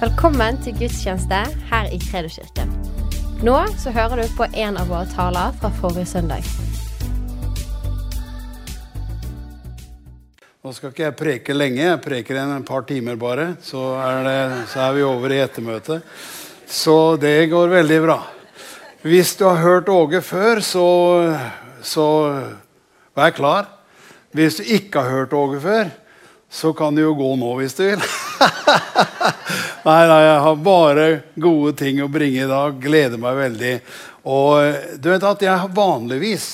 Velkommen til gudstjeneste her i Kredoskirken. Nå så hører du på en av våre taler fra forrige søndag. Nå skal ikke jeg preke lenge, jeg preker en par timer bare. Så er, det, så er vi over i ettermøtet. Så det går veldig bra. Hvis du har hørt Åge før, så, så vær klar. Hvis du ikke har hørt Åge før, så kan du jo gå nå hvis du vil. nei, nei, jeg har bare gode ting å bringe i dag. Gleder meg veldig. Og du vet at jeg vanligvis,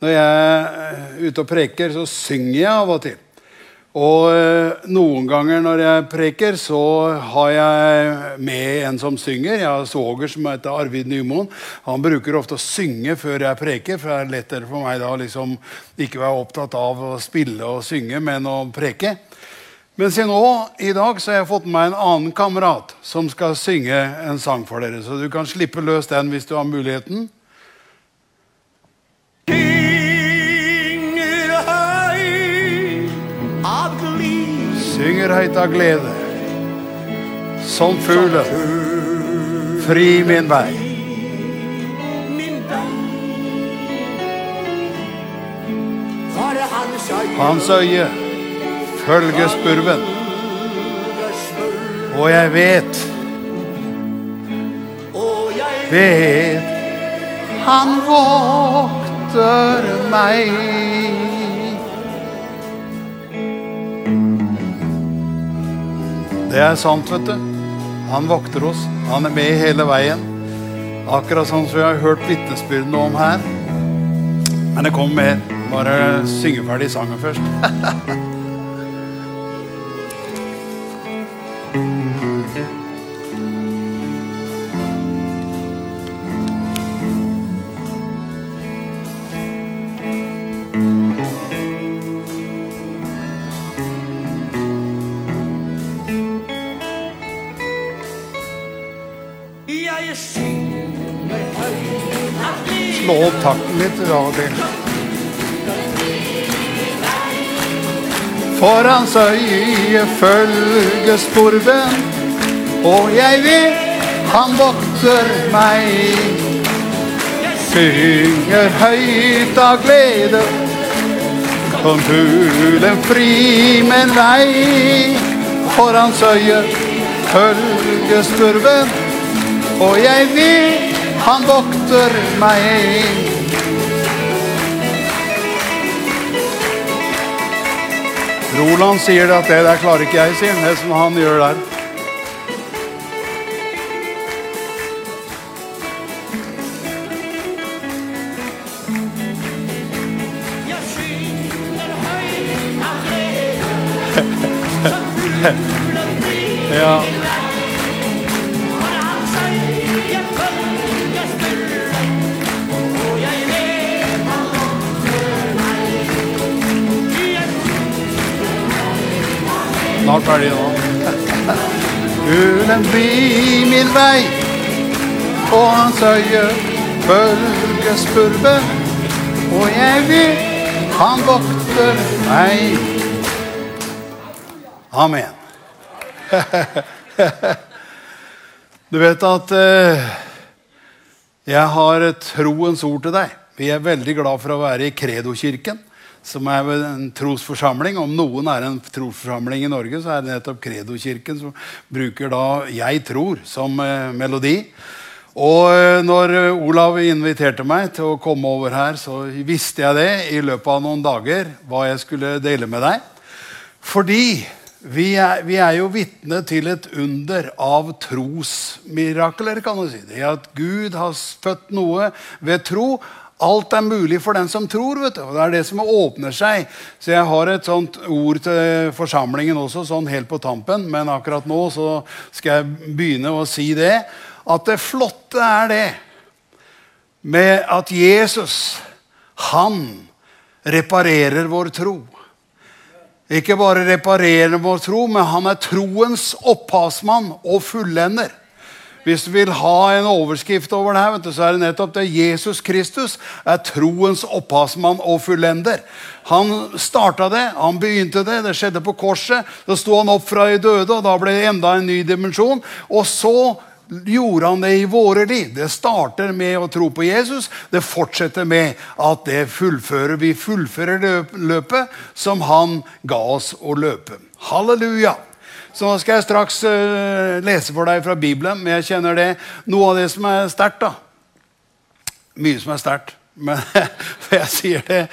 når jeg er ute og preker, så synger jeg av og til. Og eh, noen ganger når jeg preker, så har jeg med en som synger. Jeg har svoger som heter Arvid Nymoen. Han bruker ofte å synge før jeg preker, for det er lettere for meg da liksom ikke være opptatt av å spille og synge, men å preke. Men se nå, i dag så har jeg fått med meg en annen kamerat som skal synge en sang for dere. Så du kan slippe løs den hvis du har muligheten. Synger høyt av glede. Som fuglen. Fri min vei. Hans øye følger spurven. Og jeg vet Vet han vokter meg. Det er sant, vet du. Han vokter oss. Han er med hele veien. Akkurat sånn som vi har hørt vitnesbyrdene om her. Men det kommer mer. Bare synge ferdig sangen først. takten litt, For hans øye følger sporven, og jeg vet han vokter meg. Synger høyt av glede, som fuglen fri med vei. For hans øye følger spurven, og jeg vet han vokter meg. Roland sier at det der klarer ikke jeg, sier det som han gjør der. ja. ferdig nå. Fuglen blir min vei, og hans øye følger spurve. Og jeg vil han vokter meg. Amen. Du vet at eh, jeg har troens ord til deg. Vi er veldig glad for å være i Kredo-kirken som er en trosforsamling. Om noen er en trosforsamling i Norge, så er det nettopp Kredo-kirken som bruker da 'Jeg tror' som eh, melodi. Og eh, når Olav inviterte meg til å komme over her, så visste jeg det i løpet av noen dager hva jeg skulle dele med deg. Fordi vi er, vi er jo vitne til et under av trosmirakler, kan du si. Det at Gud har født noe ved tro. Alt er mulig for den som tror. vet du. Og Det er det som åpner seg. Så jeg har et sånt ord til forsamlingen også, sånn helt på tampen. Men akkurat nå så skal jeg begynne å si det. At det flotte er det med at Jesus, han reparerer vår tro. Ikke bare reparerer vår tro, men han er troens opphavsmann og fullender. Hvis du vil ha en overskrift over det her, så er det nettopp det. Jesus Kristus er troens opphavsmann og fullender. Han starta det, han begynte det, det skjedde på korset. Så sto han opp fra de døde, og da ble det enda en ny dimensjon. Og så gjorde han det i våre liv. Det starter med å tro på Jesus. Det fortsetter med at det fullfører. vi fullfører løpet som han ga oss å løpe. Halleluja! Så nå skal jeg straks uh, lese for deg fra Bibelen, men jeg kjenner det noe av det som er sterkt. da. Mye som er sterkt, men jeg sier det.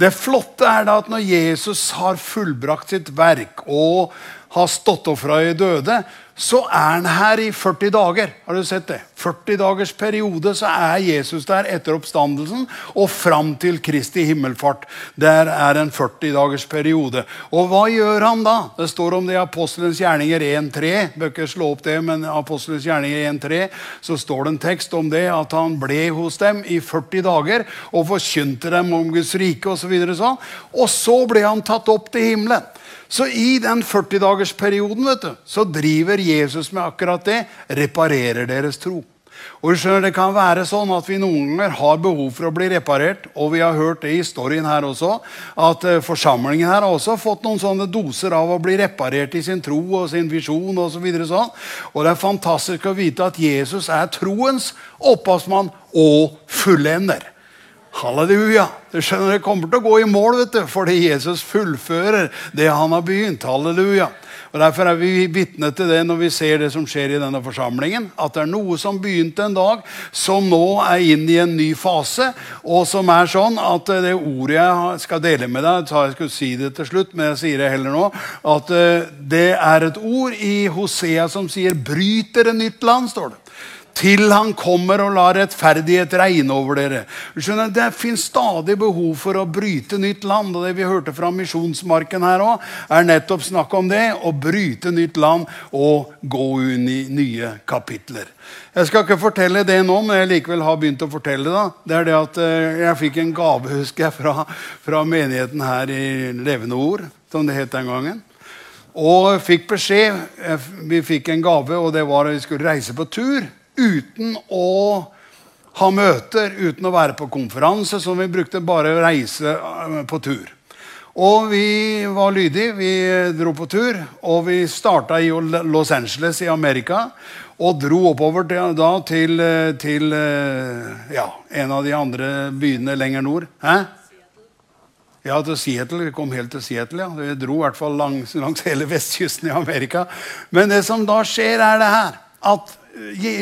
Det flotte er da at når Jesus har fullbrakt sitt verk og har stått opp fra de døde, så er han her i 40 dager. Har du sett det? 40 dagers periode så er Jesus der etter oppstandelsen og fram til Kristi himmelfart. Der er en 40 dagers periode. Og hva gjør han da? Det står om det i Apostelens gjerninger 1.3. Bør ikke slå opp det, men Apostelens gjerninger 1.3 så står det en tekst om det at han ble hos dem i 40 dager og forkynte dem om Guds rike osv. Så sånn. og så ble han tatt opp til himmelen. Så i den 40-dagersperioden så driver Jesus med akkurat det. Reparerer deres tro. Og skjønner, Det kan være sånn at vi noen ganger har behov for å bli reparert. Og vi har hørt det i historien her også, at uh, forsamlingen her har også fått noen sånne doser av å bli reparert i sin tro og sin visjon osv. Så sånn. Og det er fantastisk å vite at Jesus er troens opphavsmann og fullender. Halleluja! Du skjønner, Det kommer til å gå i mål vet du, fordi Jesus fullfører det han har begynt. Halleluja. Og Derfor er vi vitne til det når vi ser det som skjer i denne forsamlingen. At det er noe som begynte en dag, som nå er inn i en ny fase. Og som er sånn at det ordet jeg skal dele med deg Jeg skulle si det til slutt, men jeg sier det heller nå. At eh, det er et ord i Hosea som sier 'bryter et nytt land'. står det til han kommer og lar rettferdighet regne over dere. Skjønner, det fins stadig behov for å bryte nytt land. og Det vi hørte fra misjonsmarken her òg, er nettopp snakk om det. Å bryte nytt land og gå inn i nye kapitler. Jeg skal ikke fortelle det nå, men jeg likevel har begynt å fortelle det. Det er det at eh, Jeg fikk en gave husker jeg, fra, fra menigheten her i Levende Ord, som det het den gangen. Og fikk beskjed. Vi fikk en gave, og det var at vi skulle reise på tur uten å ha møter, uten å være på konferanse. som vi brukte bare å reise eh, på tur. Og vi var lydige. Vi dro på tur, og vi starta i Los Angeles i Amerika. Og dro oppover til, da til, eh, til eh, ja, en av de andre byene lenger nord. Hæ? Ja, til Seattle. Vi kom helt til Seattle. ja. Vi dro i hvert fall langs, langs hele vestkysten i Amerika. Men det som da skjer, er det her at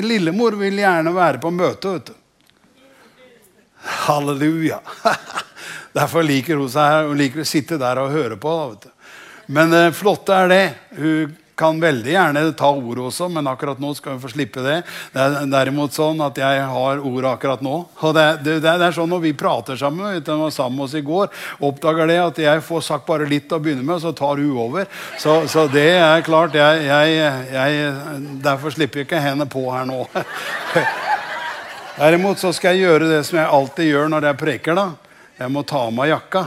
Lillemor vil gjerne være på møte. vet du. Halleluja. Derfor liker hun seg her. Hun liker å sitte der og høre på. vet du. Men det flotte er det. Hun kan veldig gjerne ta ordet også, men akkurat nå skal vi få slippe det. Det er derimot sånn at jeg har ordet akkurat nå. Og det, det, det er sånn Når vi prater sammen, vi var sammen med oss i går, oppdager det at jeg får sagt bare litt å begynne med, og så tar hun over. Så, så det er klart. Jeg, jeg, jeg, derfor slipper jeg ikke henne på her nå. Derimot så skal jeg gjøre det som jeg alltid gjør når jeg preker. da. Jeg må ta av meg jakka.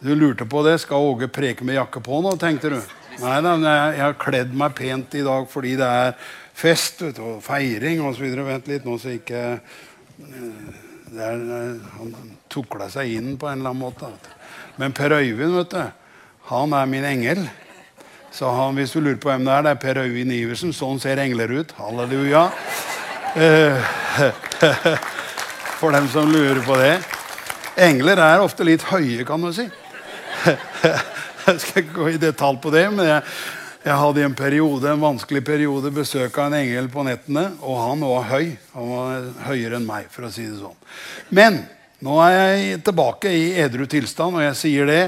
Du lurte på det. Skal Åge preke med jakke på nå, tenkte du? Nei da, jeg, har kledd meg pent i dag fordi det er fest vet du, og feiring osv. Vent litt nå, så ikke eh, er, Han tukla seg inn på en eller annen måte. Men Per Øyvind, vet du, han er min engel. Så han, hvis du lurer på hvem det er, det er Per Øyvind Iversen. Sånn ser engler ut. Halleluja. Eh, for dem som lurer på det. Engler er ofte litt høye, kan du si. Jeg skal ikke gå i detalj på det, men jeg, jeg hadde i en periode, en vanskelig periode besøk av en engel på nettene, og han var høy. Han var høyere enn meg, for å si det sånn. Men nå er jeg tilbake i edru tilstand, og jeg sier det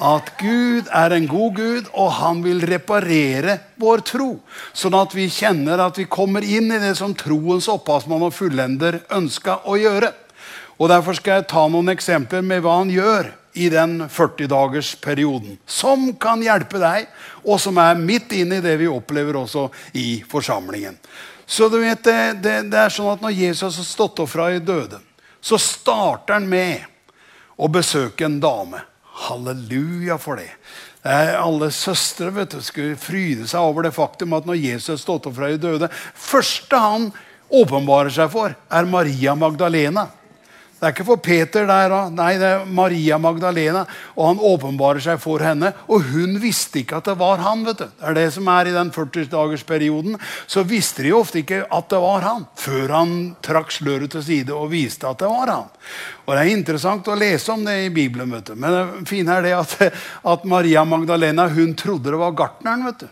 at Gud er en god Gud, og han vil reparere vår tro. Sånn at vi kjenner at vi kommer inn i det som troens opphavsmann og fullender ønska å gjøre. Og Derfor skal jeg ta noen eksempler med hva han gjør i den 40-dagersperioden. Som kan hjelpe deg, og som er midt inn i det vi opplever også i forsamlingen. Så du vet, det, det, det er sånn at Når Jesus har stått opp fra i døde, så starter han med å besøke en dame. Halleluja for det. Alle søstre vet du, skulle fryde seg over det faktum at når Jesus har stått opp fra de døde Første han åpenbarer seg for, er Maria Magdalena. Det er ikke for Peter der, nei, det er Maria Magdalena. Og han åpenbarer seg for henne. Og hun visste ikke at det var han. vet du. Det er det som er i den 40-dagersperioden. Så visste de ofte ikke at det var han, før han trakk sløret til side og viste at det var han. Og Det er interessant å lese om det i Bibelen. vet du. Men det fine er det at, at Maria Magdalena hun trodde det var gartneren. vet du.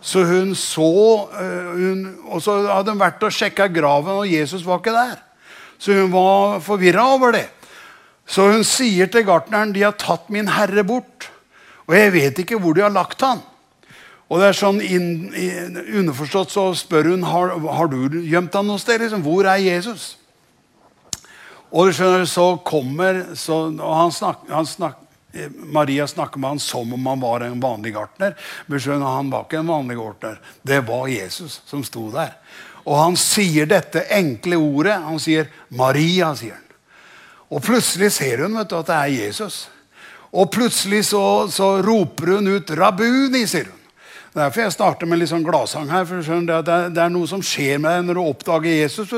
Så hun så øh, hun, Og så hadde hun vært og sjekka graven, og Jesus var ikke der. Så hun var forvirra over det. Så hun sier til gartneren de har tatt min herre bort, og jeg vet ikke hvor de har lagt han. Og det er sånn inn, Underforstått så spør hun har, har du gjemt han noe sted. Liksom? Hvor er Jesus? Og du skjønner, så kommer så, og han snak, han snak, Maria snakker med han som om han var en vanlig gartner. Men skjønner, han var ikke en vanlig gartner. Det var Jesus som sto der. Og han sier dette enkle ordet. Han sier 'Maria'. sier han. Og plutselig ser hun vet du, at det er Jesus. Og plutselig så, så roper hun ut 'Rabuni', sier hun. Derfor jeg starter med litt sånn gladsang her. for det, er, det er noe som skjer med deg når du oppdager Jesus.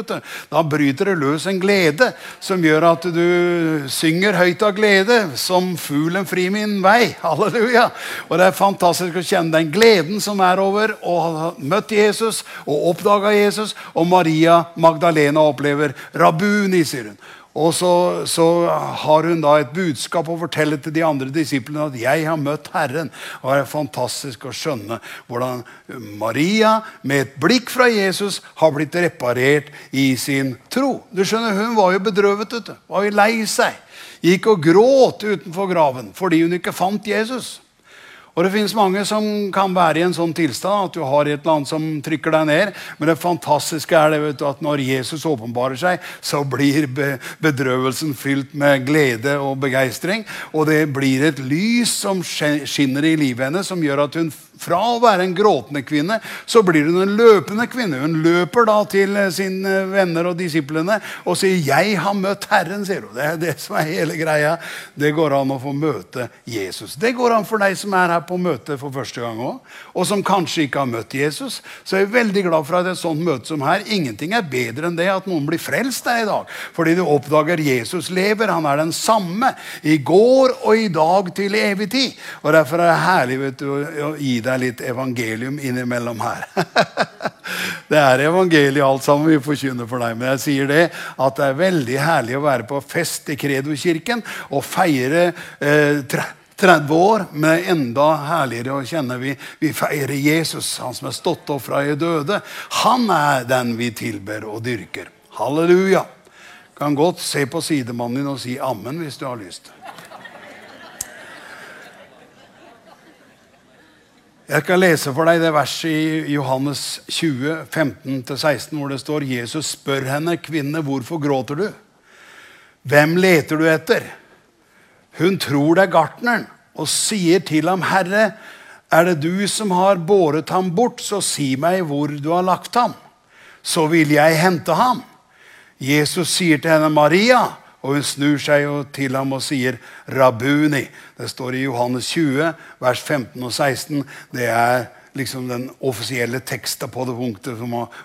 Da bryter det løs en glede som gjør at du synger høyt av glede. Som fuglen fri min vei. Halleluja. Og Det er fantastisk å kjenne den gleden som er over å ha møtt Jesus og oppdaga Jesus. Og Maria Magdalena opplever Rabuni, sier hun. Og så, så, har hun da et budskap å fortelle til de andre disiplene at 'jeg har møtt Herren'. Og det er fantastisk å skjønne hvordan Maria med et blikk fra Jesus har blitt reparert i sin tro. Du skjønner, Hun var jo bedrøvet. Vet du. Var jo lei seg. Gikk og gråt utenfor graven fordi hun ikke fant Jesus. Og det finnes mange som kan være i en sånn tilstand at du har et eller annet som trykker deg ned. Men det fantastiske er det, du, at når Jesus åpenbarer seg, så blir bedrøvelsen fylt med glede og begeistring. Og det blir et lys som skinner i livet hennes, som gjør at hun fra å være en gråtende kvinne, så blir hun en løpende kvinne. Hun løper da til sine venner og disiplene og sier 'Jeg har møtt Herren'. sier hun. Det er det som er hele greia. Det går an å få møte Jesus. Det går an for deg som er her på møte for første gang òg, og som kanskje ikke har møtt Jesus. Så jeg er veldig glad for at et sånt møte som her Ingenting er bedre enn det at noen blir frelst der i dag. Fordi du oppdager Jesus lever. Han er den samme i går og i dag til evig tid. Og Derfor er det herlig vet du, å gi deg deg litt evangelium innimellom her. det er evangeliet alt sammen vi forkynner for deg. Men jeg sier det at det er veldig herlig å være på fest i Kredo-kirken og feire eh, 30 år, men enda herligere å kjenne vi, vi feirer Jesus, han som er stått opp fra de døde. Han er den vi tilber og dyrker. Halleluja. Kan godt se på sidemannen din og si ammen hvis du har lyst. Jeg skal lese for deg det verset i Johannes 20, 15-16, hvor det står Jesus spør henne, 'Kvinne, hvorfor gråter du?' 'Hvem leter du etter?' Hun tror det er gartneren og sier til ham, 'Herre, er det du som har båret ham bort, så si meg hvor du har lagt ham.' 'Så vil jeg hente ham.' Jesus sier til henne, 'Maria.' Og hun snur seg til ham og sier 'Rabuni'. Det står i Johannes 20, vers 15 og 16. Det er liksom den offisielle teksten på det punktet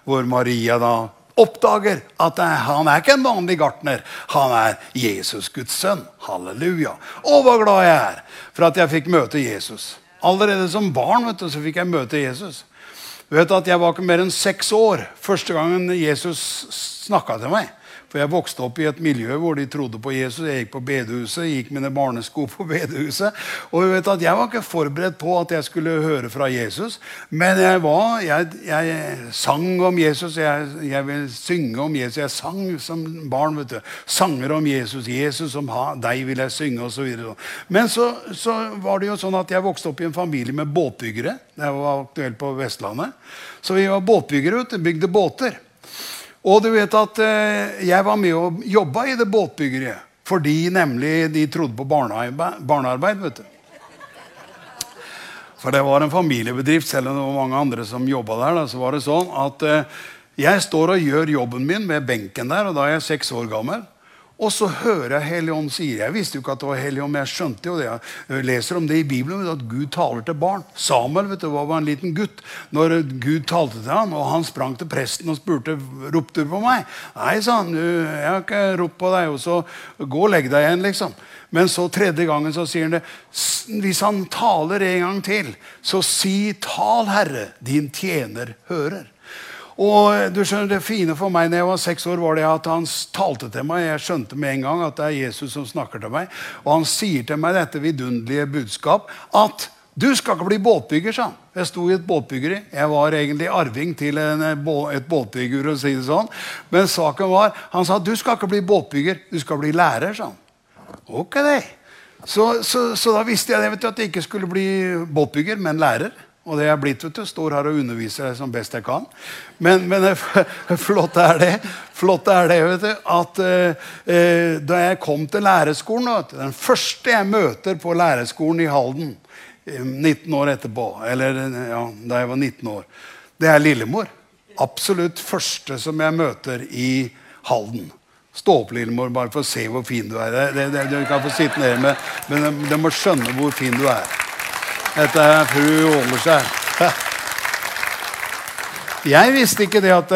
hvor Maria da oppdager at han er ikke en vanlig gartner. Han er Jesus, Guds sønn. Halleluja. Å, hva glad jeg er for at jeg fikk møte Jesus. Allerede som barn vet du, så fikk jeg møte Jesus. Du vet at Jeg var ikke mer enn seks år første gangen Jesus snakka til meg. For jeg vokste opp i et miljø hvor de trodde på Jesus. Jeg gikk på bedehuset, gikk mine barnesko på bedehuset. Og vet at jeg var ikke forberedt på at jeg skulle høre fra Jesus. Men jeg var, jeg, jeg sang om Jesus. Jeg, jeg, vil synge om Jesus. Jeg sang som barn. vet du. Sanger om Jesus. Jesus om deg vil jeg synge, osv. Men så, så var det jo sånn at jeg vokste opp i en familie med båtbyggere. Jeg var aktuelt på Vestlandet. Så vi var båtbyggere. vet Bygde båter. Og du vet at eh, jeg var med og jobba i det båtbyggeriet. Fordi nemlig de trodde på barnearbeid. vet du. For det var en familiebedrift, selv om det var mange andre som jobba der. Da, så var det sånn at eh, jeg står og gjør jobben min med benken der, og da er jeg seks år gammel. Og så hører jeg Helligånd sier Jeg visste jo ikke at det var Helligånd, men jeg skjønte jo det. Jeg leser om det i Bibelen, at Gud taler til barn. Samuel vet du, var en liten gutt når Gud talte til han, og han sprang til presten og spurte ropte du på meg. Nei, sa han. Jeg har ikke ropt på deg. Og så gå og legg deg igjen, liksom. Men så tredje gangen så sier han det. Hvis han taler en gang til, så si 'Tal, Herre, din tjener hører'. Og du skjønner, Det fine for meg når jeg var seks år, var det at han talte til meg. Jeg skjønte med en gang at det er Jesus som snakker til meg. Og han sier til meg dette vidunderlige budskap at du skal ikke bli båtbygger, sa han. Jeg sto i et båtbyggeri. Jeg var egentlig arving til en, et båtbygger. å si det sånn. Men saken var, han sa du skal ikke bli båtbygger, du skal bli lærer. sa han. Ok, det. Så, så, så da visste jeg det, du, at jeg ikke skulle bli båtbygger, men lærer. Og det er blitt, vet du. Står her og underviser som best jeg kan. Men, men flott er det flott er det vet du, at eh, da jeg kom til lærerskolen Den første jeg møter på lærerskolen i Halden 19 eh, år etterpå, eller ja, da jeg var 19 år, det er Lillemor. Absolutt første som jeg møter i Halden. Stå opp, Lillemor, bare for å se hvor fin du er. Det, det, du kan få sitte nede men du må skjønne hvor fin du er. Dette er fru Åleskjær. Jeg visste ikke det at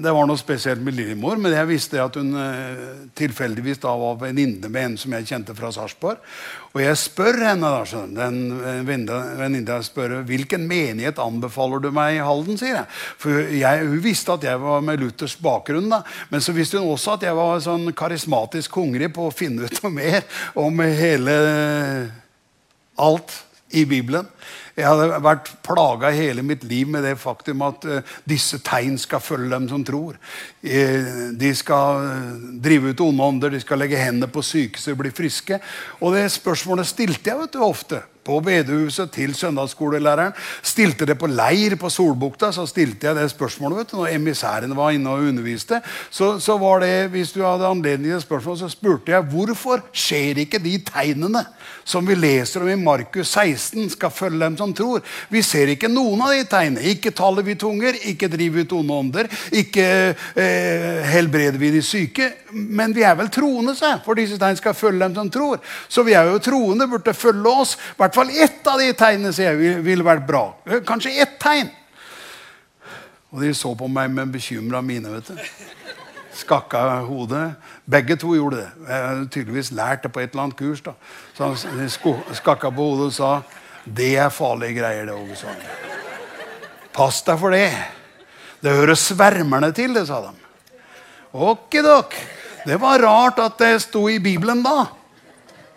det var noe spesielt med Lillemor, men jeg visste at hun eh, tilfeldigvis da var venninne med en som jeg kjente fra Sarpsborg. Og jeg spør henne da, den venninna spør hvilken menighet anbefaler du meg i Halden. sier jeg. For jeg, Hun visste at jeg var med Luthers bakgrunn, da. men så visste hun også at jeg var sånn karismatisk hungrig på å finne ut noe mer om hele alt i Bibelen. Jeg hadde vært plaga hele mitt liv med det faktum at uh, disse tegn skal følge dem som tror. Uh, de skal uh, drive ut onde ånder, de skal legge hendene på syke så de blir friske. Og det spørsmålet stilte jeg vet du, ofte på bedehuset til søndagsskolelæreren. Stilte det på leir på Solbukta, så stilte jeg det spørsmålet. vet du, Når emissærene var inne og underviste, så, så, var det, hvis du hadde anledning til spørsmål, så spurte jeg hvorfor skjer ikke de tegnene som vi leser om i Markus 16, skal følge dem som tror. Vi ser ikke noen av de tegnene. Ikke taler vi tunger, ikke driver ut onde ånder, ikke eh, helbreder vi de syke. Men vi er vel troende, seg, for disse tegn skal følge dem som tror. Så vi er jo troende, burde følge oss. I hvert fall ett av de tegnene sier jeg, ville vært bra. Kanskje ett tegn. Og de så på meg med bekymra mine. vet du. Skakka hodet. Begge to gjorde det. Jeg hadde tydeligvis lært det på et eller annet kurs. da. Så de skakka på hodet og sa det er farlige greier, det, Åge Svange. Pass deg for det. Det hører svermerne til, det, sa de. Okidok. Det var rart at det sto i Bibelen da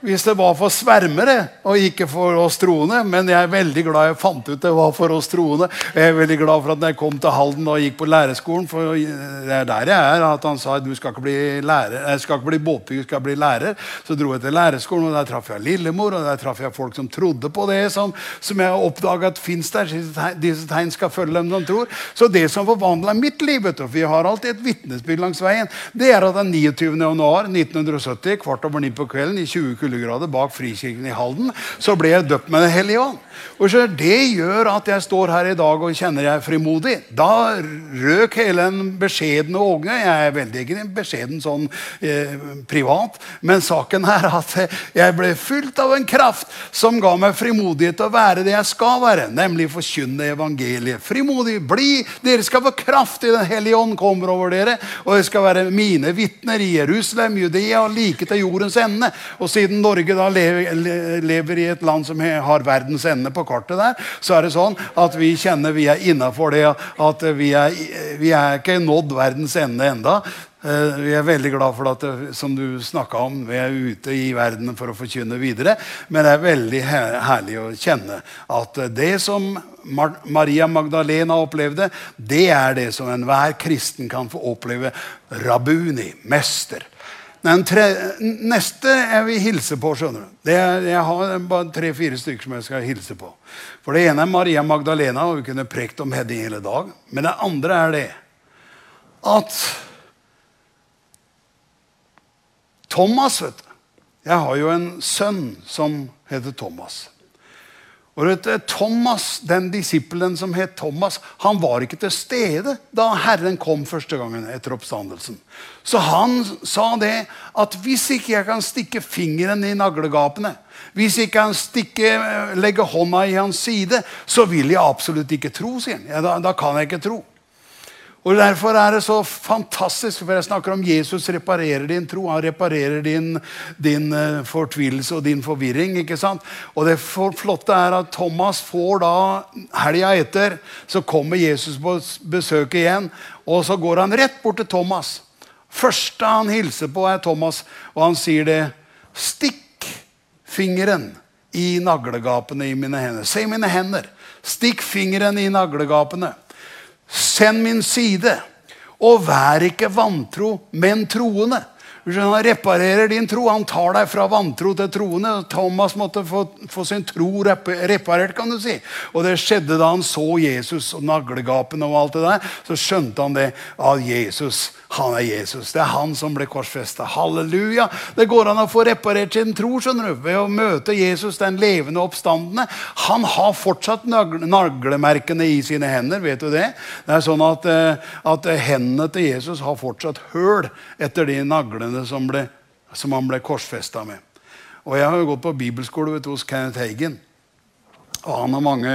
hvis det var for svermere og ikke for oss troende. Men jeg er veldig glad jeg fant ut det var for oss troende. Jeg er veldig glad for at når jeg kom til Halden og gikk på lærerskolen For det er der jeg er. At han sa du skal ikke bli, lærer, jeg skal ikke bli båtbygger, du skal bli lærer. Så dro jeg til lærerskolen, og der traff jeg Lillemor. Og der traff jeg folk som trodde på det som, som jeg oppdaga fins der. Disse tegn skal følge dem som tror. Så det som forvandla mitt liv, vet du, for vi har alltid et vitnesbyrd langs veien, det er at den 29. januar 1970, kvart over ni på kvelden, i 20 kuldegrader bak Frikirken i Halden, så ble jeg døpt med Den hellige ånd. Og så Det gjør at jeg står her i dag og kjenner jeg er frimodig. Da røk hele den beskjedne Ågne. Jeg er veldig ikke beskjeden sånn eh, privat, men saken er at jeg ble fylt av en kraft som ga meg frimodighet til å være det jeg skal være, nemlig forkynne evangeliet. Frimodig, bli! Dere skal få kraft i Den hellige ånd kommer over dere, og dere skal være mine vitner i Jerusalem, Judea og like til jordens ende. Og siden Norge da lever, i et land som har verdens ende på kartet der, så er det sånn at vi kjenner vi er innafor det. At vi er, vi er ikke nådd verdens ende enda. Eh, vi er veldig glad for at som du om, vi er ute i verden for å forkynne videre. Men det er veldig herlig å kjenne at det som Maria Magdalena opplevde, det er det som enhver kristen kan få oppleve. Rabuni, mester. Den tre, neste jeg vil hilse på skjønner du. Det jeg har bare tre-fire stykker som jeg skal hilse på. For Det ene er Maria Magdalena, og vi kunne prekt om henne hele dag. Men det andre er det at Thomas vet du, Jeg har jo en sønn som heter Thomas. Og vet Thomas, Den disippelen som het Thomas, han var ikke til stede da Herren kom første gangen etter oppstandelsen. Så han sa det at hvis ikke jeg kan stikke fingeren i naglegapene, hvis ikke han stikke, legge hånda i hans side, så vil jeg absolutt ikke tro, sier han. Ja, da, da kan jeg ikke tro. Og Derfor er det så fantastisk, for jeg snakker om Jesus reparerer din tro. Han reparerer din, din uh, fortvilelse og din forvirring. ikke sant? Og det flotte er at Thomas får da helga etter så kommer Jesus på besøk igjen, og så går han rett bort til Thomas. Første han hilser på, er Thomas, og han sier det. Stikk fingeren i naglegapene i mine hender. Se mine hender. Stikk fingeren i naglegapene. Send min side, og vær ikke vantro, men troende. Han reparerer din tro. Han tar deg fra vantro til troende. Thomas måtte få, få, sin tro reparert, kan du si. Og det skjedde da han så Jesus og naglegapene og alt det der. Så skjønte han det av Jesus han er Jesus. Det er han som ble korsfesta. Halleluja! Det går an å få reparert sin tro skjønner du, ved å møte Jesus, den levende oppstandende. Han har fortsatt naglemerkene i sine hender. vet du Det Det er sånn at, eh, at hendene til Jesus har fortsatt høl etter de naglene som, ble, som han ble korsfesta med. Og Jeg har jo gått på bibelskole vet du, hos Kenneth Hagen. Og Han har mange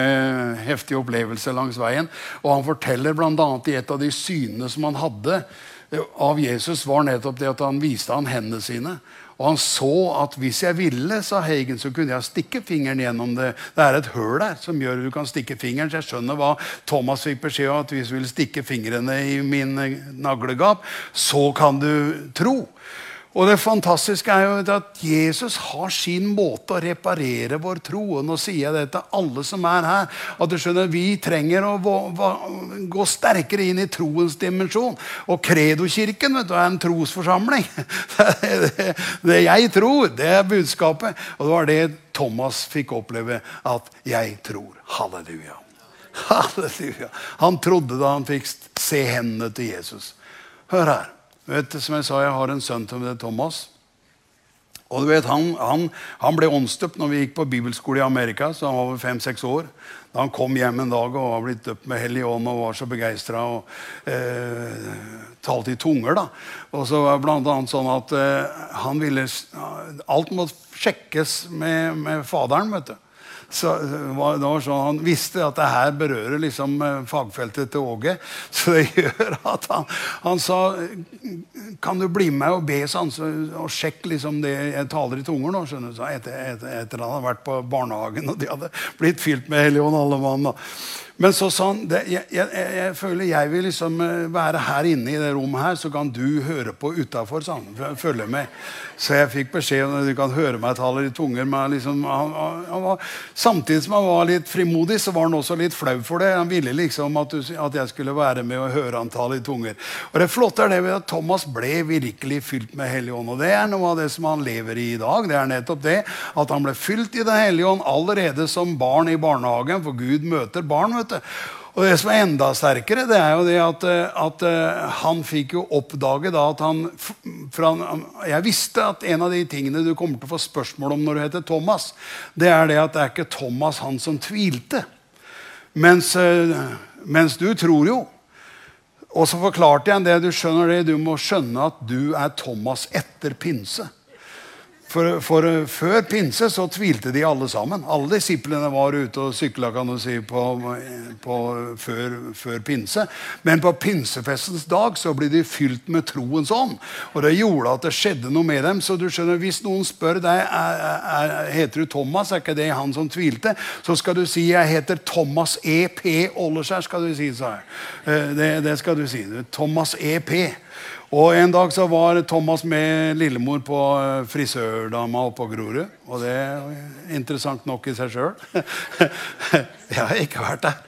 heftige opplevelser langs veien. Og Han forteller bl.a. i et av de synene som han hadde av Jesus, var nettopp det at han viste han hendene sine. Og han så at hvis jeg ville, sa Hagen, så kunne jeg stikke fingeren gjennom det. Det er et høl der som gjør at du kan stikke fingeren. Så jeg skjønner hva Thomas fikk beskjed om, at hvis du vil stikke fingrene i min naglegap, så kan du tro. Og det fantastiske er jo at Jesus har sin måte å reparere vår tro. Og nå sier jeg det til alle som er her, at du skjønner, vi trenger å gå sterkere inn i troens dimensjon. Og Kredokirken vet du, er en trosforsamling. Det, det, jeg tror, det er budskapet. Og det var det Thomas fikk oppleve. At 'jeg tror'. Halleluja. Halleluja. Han trodde da han fikk se hendene til Jesus. Hør her. Vet, som jeg sa, jeg har en sønn som heter Thomas. Og du vet, Han, han, han ble åndsdøpt når vi gikk på bibelskole i Amerika. så han var fem-seks år. Da han kom hjem en dag og var blitt døpt med Hellig Ånd og var så begeistra og eh, talte i tunger. da. Og så var blant annet sånn at eh, han ville Alt måtte sjekkes med, med faderen. vet du. Så var sånn, Han visste at det her berører liksom eh, fagfeltet til Åge. Så det gjør at han, han, sa Kan du bli med og be sånn, så, og sjekke liksom det jeg taler i tunger nå? skjønner du, så etter, etter, etter han hadde vært på barnehagen, og de hadde blitt fylt med Helion alle. Men så sa han det, jeg, jeg, jeg, føler jeg vil liksom eh, være her inne i det rommet her, så kan du høre på utafor. Med. Så jeg fikk beskjed om at du kan høre meg tale i tunger. Liksom, han, han var, samtidig som han var litt frimodig, så var han også litt flau for det. Han ville liksom at, du, at jeg skulle være med og høre han tale i tunger. Og det flotte er det ved at Thomas ble virkelig fylt med Hellig Ånd. Og det er noe av det som han lever i i dag. Det er nettopp det at han ble fylt i Den hellige ånd allerede som barn i barnehagen, for Gud møter barn. vet du. Og Det som er enda sterkere, det er jo det at, eh, at uh, han fikk jo oppdage da at han fra, Jeg visste at en av de tingene du kommer til å få spørsmål om når du heter Thomas, det er det at det er ikke Thomas han som tvilte. Mens, uh, mens du tror jo. Og så forklarte jeg det. Du skjønner det, du må skjønne at du er Thomas etter pinse. For, for, Før pinse så tvilte de alle sammen. Alle disiplene var ute og sykla kan du si, på, på, før, før, pinse. Men på pinsefestens dag så ble de fylt med troens ånd. Og det gjorde at det skjedde noe med dem. Så du skjønner, Hvis noen spør deg er, er, heter du Thomas, er ikke det han som tvilte, så skal du si jeg heter Thomas E.P. Åleskjær. skal du si så her. Eh, det, det skal du si. Thomas E.P. Og En dag så var Thomas med lillemor på eh, frisørdama oppe på Grorud. Og det er interessant nok i seg sjøl. Jeg har ikke vært der.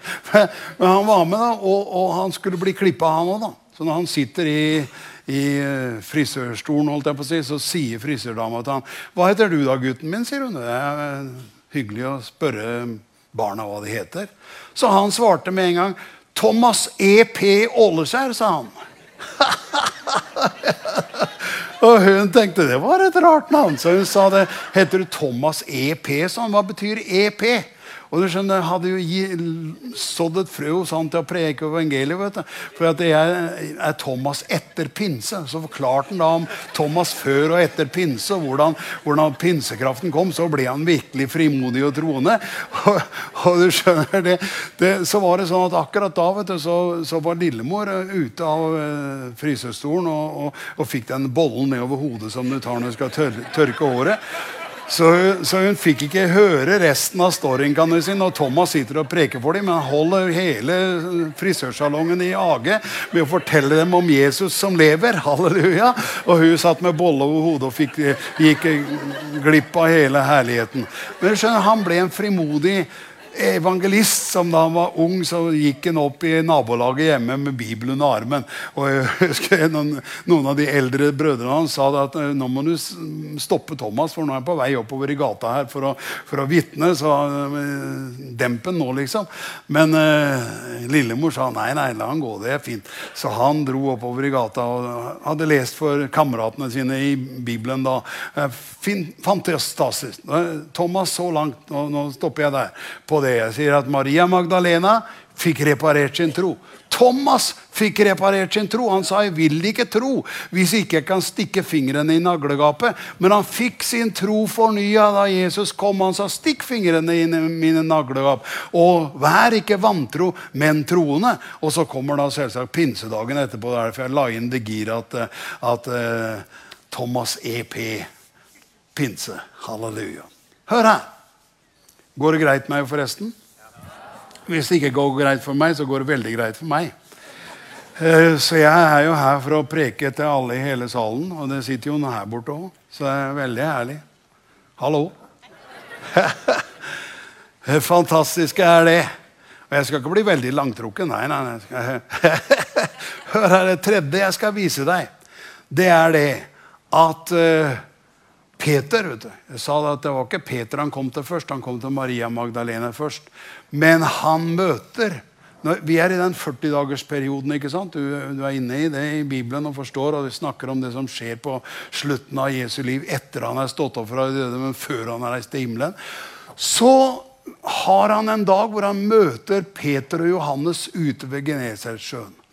Men han var med, da, og, og han skulle bli klippa, han òg. Så når han sitter i, i eh, frisørstolen, holdt jeg på å si, så sier frisørdama til han, 'Hva heter du da, gutten min?' sier hun. Det er eh, hyggelig å spørre barna hva de heter. Så han svarte med en gang 'Thomas E.P. Åleskjær', sa han. og hun tenkte det var et rart navn, så hun sa det. Heter du Thomas EP? Sånn, hva betyr EP? Og du skjønner, Jeg hadde jo sådd et frø hos han til å preke evangeliet. vet du. For at jeg er Thomas etter pinse. Så forklarte han da om Thomas før og etter pinse, og hvordan, hvordan pinsekraften kom. Så ble han virkelig frimodig og troende. Og, og du skjønner, det, det, Så var det sånn at akkurat da vet du, så, så var lillemor eh, ute av uh, frysestolen og, og, og fikk den bollen nedover hodet som du tar når du skal tør, tørke håret. Så, så, hun fikk ikke høre resten av storyen. kan du si, Når Thomas sitter og preker for dem, men han holder hele frisørsalongen i age med å fortelle dem om Jesus som lever. Halleluja. Og hun satt med bolle over hodet og fikk, gikk glipp av hele herligheten. Men skjønner, han ble en frimodig evangelist. som Da han var ung, så gikk han opp i nabolaget hjemme med Bibelen under armen. Og jeg husker noen, noen, av de eldre brødrene hans sa at eh, nå må du stoppe Thomas, for nå er han på vei oppover i gata her for å, for å vitne. Så eh, demp han nå, liksom. Men eh, lillemor sa nei, nei, la han gå. Det er fint. Så han dro oppover i gata og hadde lest for kameratene sine i Bibelen da. Fin, fantastisk. Thomas så langt, nå, nå stopper jeg der. på det. Jeg sier at Maria Magdalena fikk reparert sin tro. Thomas fikk reparert sin tro. Han sa 'jeg vil ikke tro hvis ikke jeg kan stikke fingrene i naglegapet'. Men han fikk sin tro fornya da Jesus kom. Han sa 'stikk fingrene i mine naglegap'. Og vær ikke vantro, men troende. Og så kommer da selvsagt pinsedagen etterpå. Det er Derfor jeg la inn det giret at, at uh, Thomas EP pinse. Halleluja. Hør her. Går det greit med meg, forresten? Hvis det ikke går greit for meg, så går det veldig greit for meg. Eh, så jeg er jo her for å preke til alle i hele salen, og det sitter jo noen her borte òg. Så det er veldig herlig. Hallo. Fantastisk er det. Og jeg skal ikke bli veldig langtrukken. Nei, nei, nei. Hør her, det tredje jeg skal vise deg, det er det at uh, Peter vet du. Jeg sa at Det var ikke Peter han kom til først, han kom til Maria Magdalena først. Men han møter Vi er i den 40-dagersperioden. ikke sant? Du, du, er inne i det i Bibelen og forstår, og du snakker om det som skjer på slutten av Jesu liv etter han er stått opp fra de døde, men før han er reist til himmelen. Så har han en dag hvor han møter Peter og Johannes ute ved Genesaretsjøen.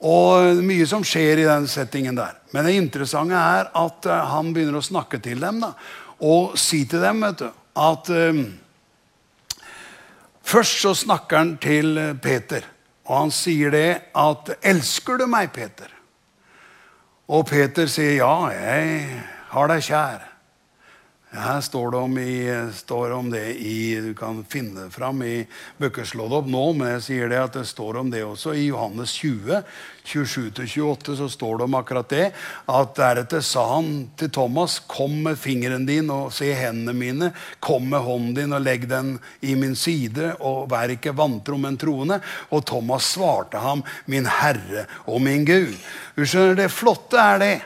Og mye som skjer i den settingen der. Men det interessante er at uh, han begynner å snakke til dem da, og si til dem vet du, at um, Først så snakker han til eh, Peter, og han sier det at 'Elsker du meg, Peter?' Og Peter sier, 'Ja, jeg har deg kjær'. Her står det, om, i, står om det i Du kan finne fram i bøker. Opp nå, men jeg sier det at det står om det også. I Johannes 20, 27-28, så står det om akkurat det. At deretter sa han til Thomas, kom med fingeren din og se hendene mine. Kom med hånden din og legg den i min side, og vær ikke vantro, men troende. Og Thomas svarte ham, min Herre og min Gud. Du skjønner, Det flotte er det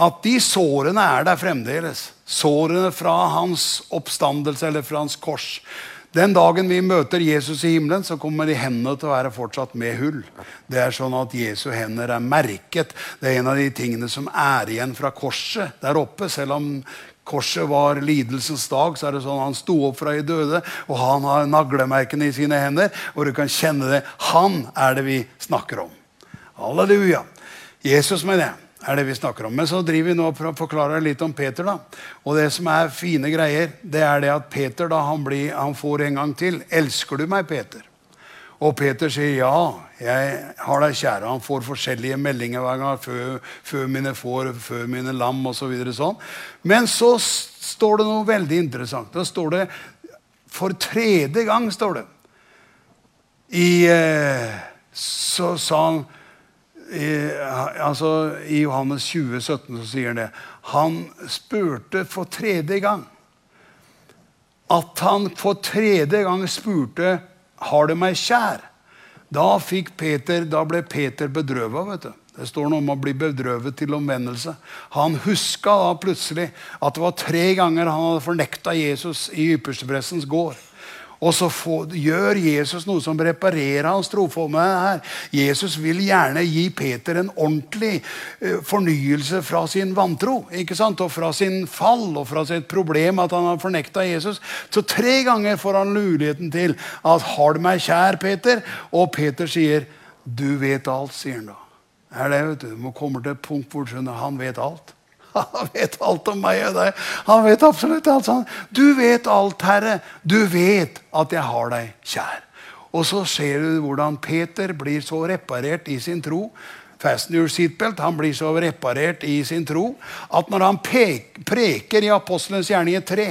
at de sårene er der fremdeles. Sårene fra hans oppstandelse eller fra hans kors. Den dagen vi møter Jesus i himmelen, så kommer de hendene til å være fortsatt med hull. Det er sånn at Jesu hender er merket. Det er en av de tingene som er igjen fra korset der oppe. Selv om korset var lidelsens dag, så er det sånn at han sto opp fra de døde, og han har naglemerkene i sine hender. Og du kan kjenne det. Han er det vi snakker om. Halleluja. Jesus, mener jeg er det vi snakker om. Men så driver vi nå for å forklare litt om Peter. da. Og det som er fine greier, det er det at Peter da, han, blir, han får en gang til 'Elsker du meg, Peter?' Og Peter sier ja, jeg har deg kjære. Han får forskjellige meldinger hver gang. 'Før, før mine får, før mine lam osv. Så sånn. Men så står det noe veldig interessant. Da står det For tredje gang, står det. I, eh, så sa han i, altså, I Johannes 20, 17 så sier han det. Han spurte for tredje gang. At han for tredje gang spurte har du meg kjær. Da, fikk Peter, da ble Peter bedrøva. vet du. Det står noe om å bli bedrøvet til omvendelse. Han huska da plutselig at det var tre ganger han hadde fornekta Jesus i ypperstepressens gård. Og så får, gjør Jesus noe som reparerer hans troformede her. Jesus vil gjerne gi Peter en ordentlig uh, fornyelse fra sin vantro. ikke sant? Og fra sin fall og fra sitt problem at han har fornekta Jesus. Så tre ganger får han muligheten til at 'Har du meg kjær, Peter?' Og Peter sier, 'Du vet alt', sier han da. Er det, vet Du Du må komme til et punkt hvor han vet alt. Han vet alt om meg og deg. Han vet absolutt alt. Sånn. Du vet alt, Herre. Du vet at jeg har deg kjær. Og så ser du hvordan Peter blir så reparert i sin tro. Fasten your seatbelt. Han blir så reparert i sin tro at når han preker i Apostelens gjerninger 3,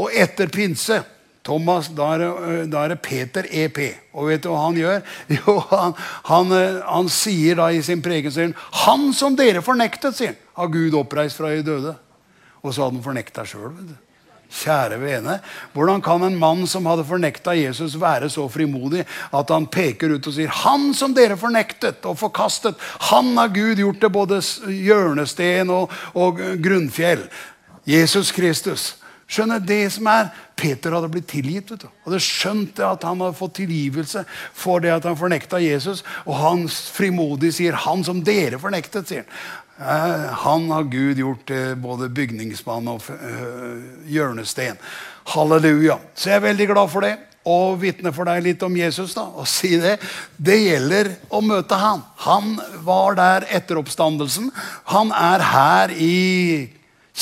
og etter pinse Thomas, da er, det Peter EP. Og vet du hva han gjør? Jo, han, han, han sier da i sin preken 'Han som dere fornektet', sier han har Gud oppreist fra de døde. Og så hadde han fornekta sjøl. Kjære vene, hvordan kan en mann som hadde fornekta Jesus, være så frimodig at han peker ut og sier 'Han som dere fornektet og forkastet, han har Gud gjort til både hjørnesten og, og grunnfjell'. Jesus Kristus. Skjønner det som er Peter hadde blitt tilgitt. vet du. Hadde skjønt det at han hadde fått tilgivelse for det at han fornekta Jesus. Og han frimodig sier 'Han som dere fornektet', sier han. Eh, han har Gud gjort til både bygningsmann og eh, hjørnesten. Halleluja. Så jeg er veldig glad for det. Og vitne for deg litt om Jesus da, og si det. Det gjelder å møte han. Han var der etter oppstandelsen. Han er her i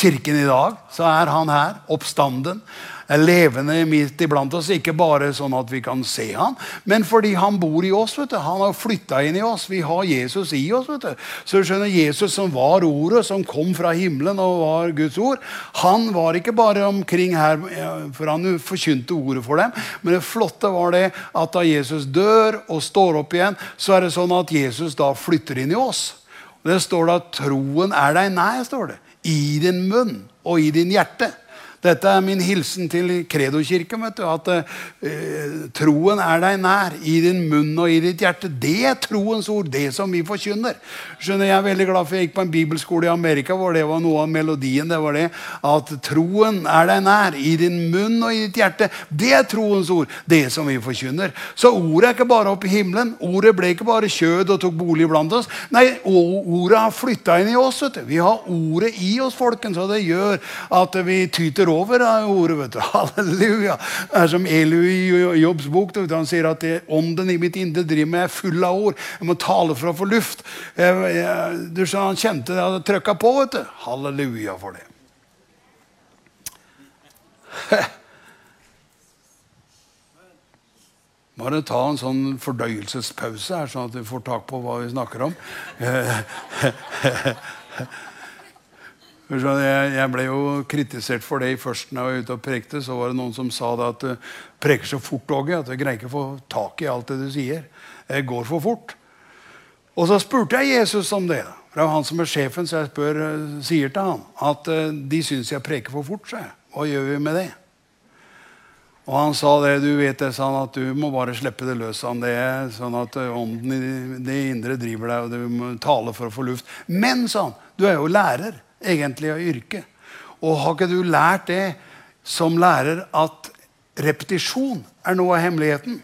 kirken i dag. Så er han her. Oppstanden er levende midt iblant oss. Ikke bare sånn at vi kan se han, men fordi han bor i oss. vet du. Han har flytta inn i oss. Vi har Jesus i oss. vet du. Så du skjønner, Jesus som var ordet, som kom fra himmelen og var Guds ord, han var ikke bare omkring her, for han forkynte ordet for dem. Men det flotte var det at da Jesus dør og står opp igjen, så er det sånn at Jesus da flytter inn i oss. Det står da troen er deg nær, står det. I din munn og i din hjerte. Dette er min hilsen til Kredokirken. At eh, troen er deg nær, i din munn og i ditt hjerte. Det er troens ord, det som vi forkynner. Skjønner Jeg er veldig glad for jeg gikk på en bibelskole i Amerika hvor det var noe av melodien. det var det, At troen er deg nær, i din munn og i ditt hjerte. Det er troens ord, det som vi forkynner. Så ordet er ikke bare oppe i himmelen. Ordet ble ikke bare kjød og tok bolig blant oss. Nei, ordet har flytta inn i oss. vet du. Vi har ordet i oss, folkens, og det gjør at vi tyter over ordet. vet du. Halleluja. Det er som Elu i Jobbs bok. Du, han sier at ånden i mitt indre driver meg full av ord. Jeg må tale for å få luft. Jeg, jeg, du så Han kjente det hadde trykka på. vet du. Halleluja for det. Bare ta en sånn fordøyelsespause her, sånn at du får tak på hva vi snakker om. Jeg ble jo kritisert for det først når jeg var ute og prekte. Så var det noen som sa det at du preker så fort, Åge, at du greier ikke å få tak i alt det du sier. Det går for fort. Og så spurte jeg Jesus om det. Det er han som er sjefen, så jeg spør, eh, sier til han at eh, de syns jeg preker for fort. Så jeg. Hva gjør vi med det? Og han sa det, du vet det, sånn at du må bare slippe det løs. Sånn, det sånn at eh, ånden i det indre driver deg, og du må tale for å få luft. Men, sa han, du er jo lærer egentlig av yrke. Og har ikke du lært det som lærer at repetisjon er noe av hemmeligheten?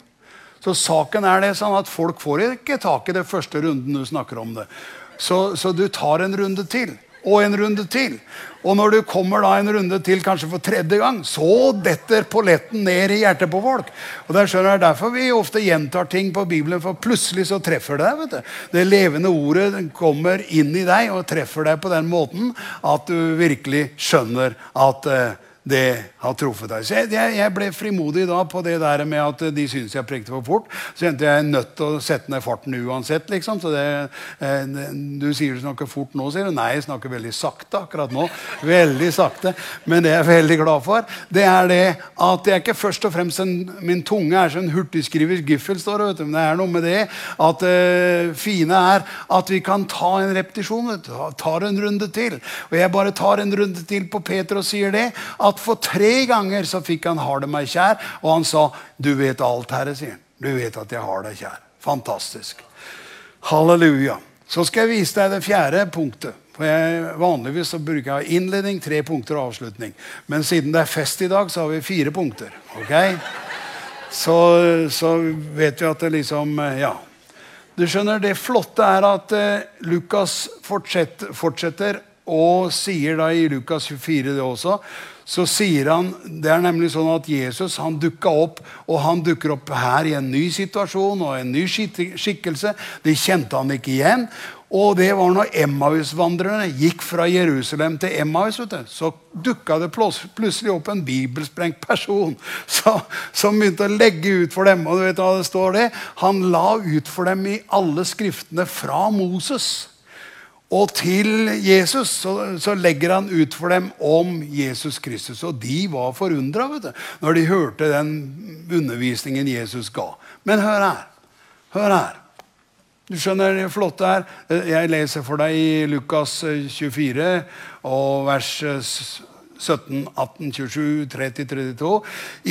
Så saken er det sånn at folk får ikke tak i det første runden du snakker om det. Så, så du tar en runde til og en runde til. Og når du kommer da en runde til, kanskje for tredje gang, så detter polletten ned i hjertet på folk. Og Det er derfor vi ofte gjentar ting på Bibelen, for plutselig så treffer det deg. Det levende ordet kommer inn i deg og treffer deg på den måten at du virkelig skjønner at uh, det har truffet deg. Så jeg, jeg, ble frimodig da på det der med at de syntes jeg prekte for fort. Så endte jeg nødt til å sette ned farten uansett. liksom. Så det, eh, Du sier du snakker fort nå, sier du. Nei, jeg snakker veldig sakte akkurat nå. Veldig sakte. Men det jeg er veldig glad for, det er det at er ikke først og fremst en, min tunge er som en hurtigskrivers giffel, står det. vet du. Men det er noe med det at uh, fine er at vi kan ta en repetisjon. Tar en runde til. Og jeg bare tar en runde til på Peter og sier det. at at for tre ganger så fikk han 'har det meg kjær', og han sa 'du vet alt, Herre', sier han. 'Du vet at jeg har deg kjær'. Fantastisk. Halleluja. Så skal jeg vise deg det fjerde punktet. For jeg, Vanligvis så bruker jeg innledning, tre punkter og avslutning. Men siden det er fest i dag, så har vi fire punkter. ok? så, så vet vi at det liksom Ja. Du skjønner, Det flotte er at eh, Lukas fortsetter, fortsetter og sier da i Lukas 24 det også, så sier han Det er nemlig sånn at Jesus han dukka opp, og han dukker opp her i en ny situasjon og en ny skikkelse. De kjente han ikke igjen. Og det var når Emmaus-vandrerne gikk fra Jerusalem til Emmaus. Så dukka det plutselig opp en bibelsprengt person som, som begynte å legge ut for dem. Og du vet hva det står det? Han la ut for dem i alle skriftene fra Moses. Og til Jesus så, så, legger han ut for dem om Jesus Kristus. Og de var forundra når de hørte den undervisningen Jesus ga. Men hør her. Hør her. Du skjønner det flotte her? Jeg leser for deg i Lukas 24 eh, og vers 17, 18, 27, 30, 32.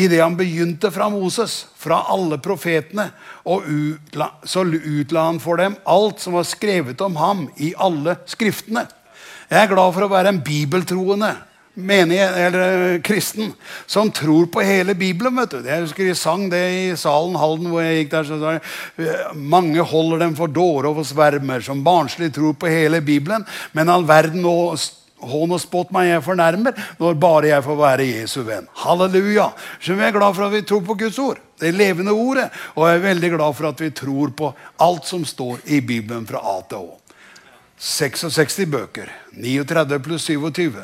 Idet han begynte fra Moses, fra alle profetene, og utla, så utla han for dem alt som var skrevet om ham i alle skriftene. Jeg er glad for å være en bibeltroende menighet, eller eh, kristen som tror på hele Bibelen. vet du. Jeg husker de sang det i salen Halden hvor jeg gikk der. så sa eh, Mange holder dem for dåre og for svermer, som barnslig tror på hele Bibelen. Men all verden og hån og spott meg jeg fornærmer, når bare jeg får være Jesu venn. Halleluja! Så vi er glad for at vi tror på Guds ord. Det levende ordet. Og jeg er veldig glad for at vi tror på alt som står i Bibelen fra A til Å. 66 bøker. 39 pluss 27.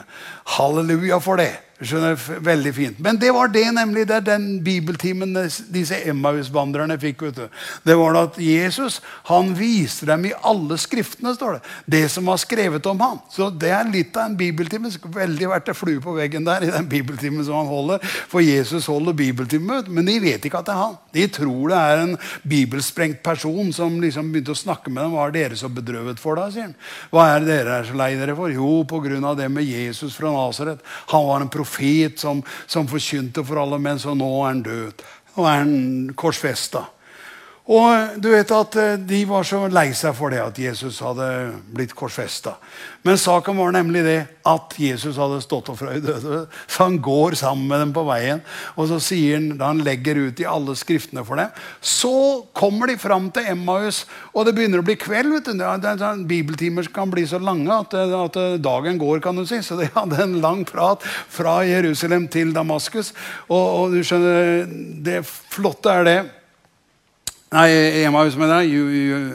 Halleluja for det. Skjønner, veldig fint. Men det var det nemlig det den bibeltimen disse Emmaus-vandrerne fikk. vet du. Det var at Jesus han viste dem i alle skriftene står det, det som var skrevet om ham. Så det er litt av en bibeltime. Veldig verdt en flue på veggen der i den bibeltimen som han holder. For Jesus holder bibeltime, men de vet ikke at det er han. De tror det er en bibelsprengt person som liksom begynte å snakke med dem. Hva er dere så bedrøvet for, da? sier han. Hva er dere er så lei dere for? Jo, pga. det med Jesus fra Nasaret. Han var en profet som, som forkynte for alle, men så nå er han død. Nå er han korsfesta. Og du vet at eh, De var så lei seg for det at Jesus hadde blitt korsfesta. Men saken var nemlig det at Jesus hadde stått opp fra de døde. Så han går sammen med dem på veien. Og så sier han, da han legger ut i alle skriftene for dem, så kommer de fram til Emmaus, og det begynner å bli kveld. vet du. Sånn Bibeltimer kan bli så lange at, at, dagen går, kan du si. Så de hadde en lang prat fra Jerusalem til Damaskus. Og, og du skjønner, det flotte er det Nei, Emmaus, mener jeg.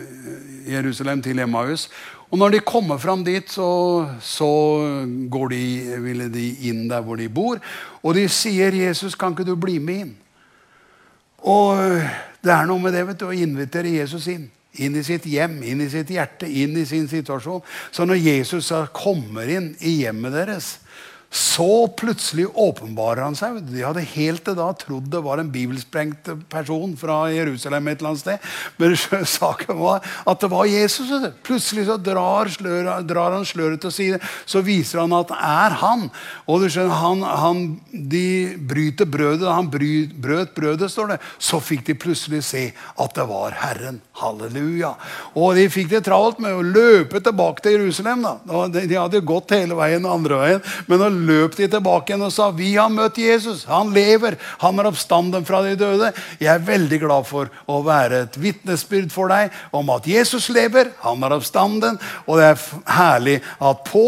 Jerusalem til Emmaus. Og når de kommer fram dit, så, så de, ville de inn der hvor de bor. Og de sier, 'Jesus, kan ikke du bli med inn?' Og det er noe med det vet du, å invitere Jesus inn. Inn i sitt hjem, inn i sitt hjerte, inn i sin situasjon. Så når Jesus kommer inn i hjemmet deres, så plutselig åpenbarer han seg. De hadde helt til da trodd det var en bibelsprengt person fra Jerusalem. et eller annet sted. Men saken var at det var Jesus. Plutselig så drar, slør, drar han sløret til side. Så viser han at det er han. Og du skjønner, han, han, De bryter brødet. Han bry, brøt brødet, står det. Så fikk de plutselig se at det var Herren. Halleluja. Og de fikk det travelt med å løpe tilbake til Jerusalem. da. De hadde gått hele veien andre veien. men å løp de tilbake igjen og sa vi har møtt Jesus. Han lever. Han er oppstanden fra de døde. Jeg er veldig glad for å være et vitnesbyrd for deg om at Jesus lever. Han er oppstanden. Og det er herlig at på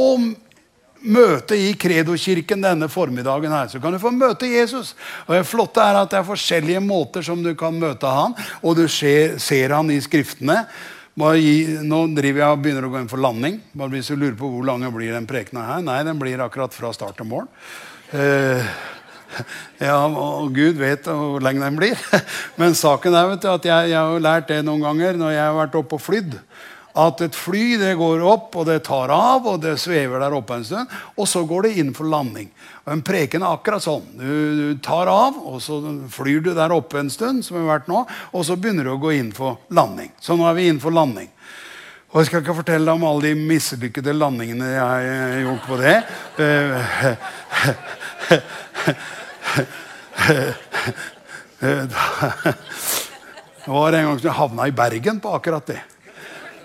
møte i Kredo-kirken denne formiddagen her, så kan du få møte Jesus. Og Det flotte er at det er forskjellige måter som du kan møte han, og du ser, ser han i skriftene. Gi, nå driver jeg og begynner å gå inn for landing. Bare hvis du lurer på Hvor lang blir den prekena her? Nei, den blir akkurat fra start til mål. Eh, ja, og Gud vet hvor lenge den blir. Men saken er du, at jeg, jeg, har lært det noen ganger når jeg har vært oppe og flydd at et fly det går opp, og det tar av, og det svever der oppe en stund. Og så går det inn for landing. Og En preken er akkurat sånn. Du, du, tar av, og så flyr du der oppe en stund, som vi har vært nå, og så begynner du å gå inn for landing. Så nå er vi inn for landing. Og Jeg skal ikke fortelle om alle de mislykkede landingene jeg har gjort på det. Det var en gang som jeg havna i Bergen på akkurat det.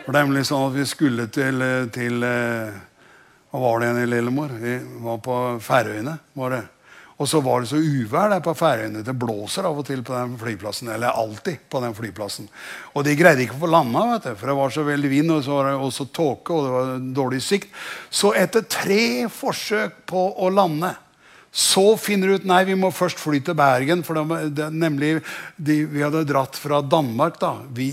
For det er nemlig sånn at vi skulle til, til Hva var det igjen i Lillemor? Vi var på Færøyene. var det. Og så var det så uvær der på Færøyene. Det blåser av og til på den flyplassen. Eller alltid på den flyplassen. Og de greide ikke å få landa, for det var så veldig vind, og så var det også tåke, og det var dårlig sikt. Så etter tre forsøk på å lande så finner du ut nei, vi må først fly til Bergen. for det, det, nemlig, de, Vi hadde dratt fra Danmark. da, vi,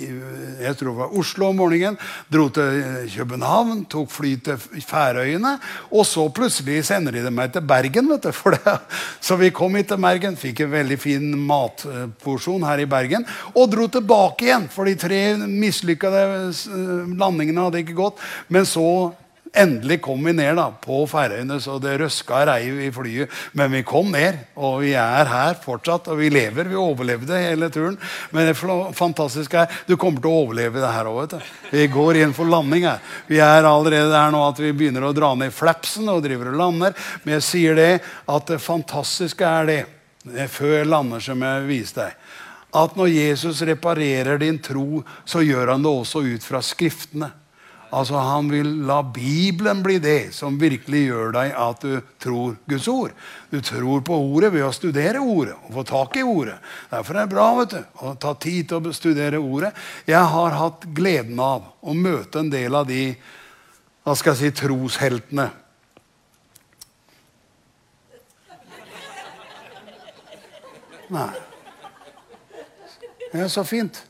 Jeg tror det var Oslo om morgenen. Dro til København, tok fly til Færøyene. Og så plutselig sender de meg til Bergen. vet du, for det. Så vi kom hit til Bergen, fikk en veldig fin matporsjon her i Bergen. Og dro tilbake igjen, for de tre mislykkede landingene hadde ikke gått. Men så Endelig kom vi ned da, på Færøyene, så det røska reiv i flyet. Men vi kom ned, og vi er her fortsatt. Og vi lever. Vi overlevde hele turen. Men det fantastiske er du kommer til å overleve det her òg. Vi går inn for landing her. Vi er allerede der nå at vi begynner å dra ned flapsen og driver og lander. Men jeg sier det at det fantastiske er det, før jeg lander, som jeg viste deg at når Jesus reparerer din tro, så gjør han det også ut fra Skriftene. Altså Han vil la Bibelen bli det som virkelig gjør deg at du tror Guds ord. Du tror på ordet ved å studere ordet og få tak i ordet. Derfor er det bra vet du, å ta tid til å studere ordet. Jeg har hatt gleden av å møte en del av de hva skal jeg si, trosheltene. Nei. Det er så fint.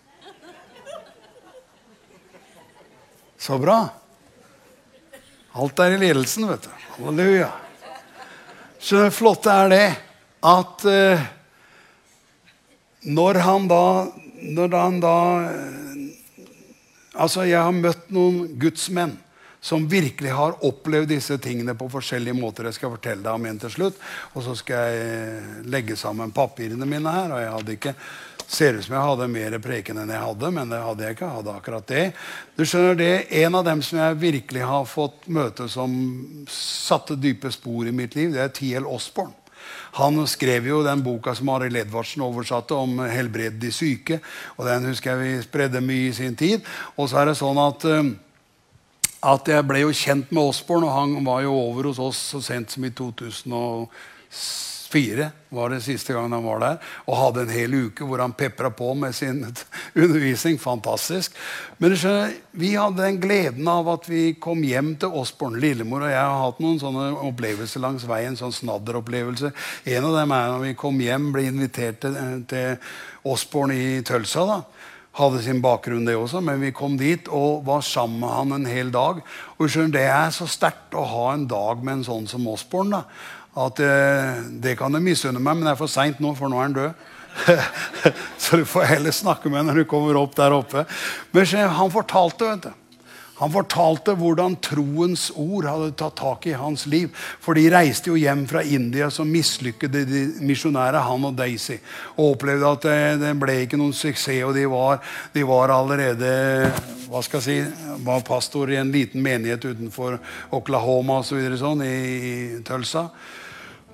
Så bra. Alt er i ledelsen, vet du. Halleluja. Så det flotte er det at eh, når han da Når han da eh, Altså, jeg har møtt noen gudsmenn som virkelig har opplevd disse tingene på forskjellige måter. Jeg skal fortelle deg om en til slutt. Og så skal jeg legge sammen papirene mine her. Og jeg hadde ikke Ser ut som jeg hadde mer preken enn jeg hadde, men det hadde jeg ikke. Jeg hadde akkurat det. Du skjønner det, En av dem som jeg virkelig har fått møte som satte dype spor i mitt liv, det er T.L. Osborne. Han skrev jo den boka som Arild Edvardsen oversatte om helbred de syke. og Den husker jeg vi spredde mye i sin tid. Og så er det sånn at eh, at jeg ble jo kjent med Osborne, og han var jo over hos oss så sent som i 2006 Fire var det siste gangen han var der. Og hadde en hel uke hvor han pepra på med sin undervisning. Fantastisk. Men skjønner, vi hadde den gleden av at vi kom hjem til Osborn. Lillemor og jeg har hatt noen sånne opplevelser langs veien. sånn snadderopplevelse. En av dem er når vi kom hjem, ble invitert til, til Osborn i Tølsa. da hadde sin bakgrunn, det også, men vi kom dit og var sammen med han en hel dag. Og skjønner, Det er så sterkt å ha en dag med en sånn som Osborn. da at eh, det kan du misunne meg, men det er for seint nå, for nå er han død. så du får heller snakke med ham når du kommer opp der oppe. Men han fortalte, vet du. Han fortalte hvordan troens ord hadde tatt tak i hans liv. For de reiste jo hjem fra India som mislykkede de misjonære, han og Daisy. Og opplevde at det, det, ble ikke noen suksess, og de var, de var allerede hva skal jeg si, var pastor i en liten menighet utenfor Oklahoma og så videre, sånn, i, i Tulsa.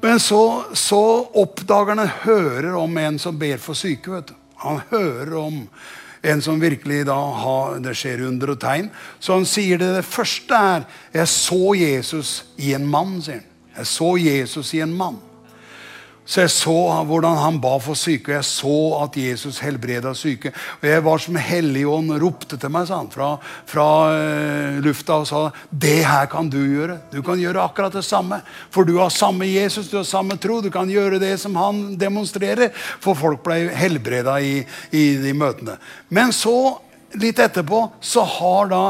Men så, så oppdager han hører om en som ber for syke. vet du. Han hører om en som virkelig da har, Det skjer under og tegn. Så han sier det, det første er 'Jeg så Jesus i en mann'. sier han. Jeg så Jesus i en mann. Så jeg så hvordan han ba for syke, og jeg så at Jesus helbreda syke. Og jeg var som Helligånd ropte til meg han, fra, fra uh, lufta og sa det her kan du gjøre. Du kan gjøre akkurat det samme. For du har samme Jesus, du har samme tro. Du kan gjøre det som han demonstrerer. For folk ble helbreda i, i de møtene. Men så, litt etterpå, så har da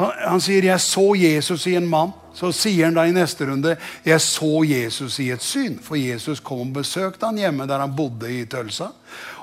han, han sier 'jeg så Jesus i en mann' så sier han da i neste runde jeg så Jesus i et syn. For Jesus kom og besøkte han hjemme der han bodde i Tølsa.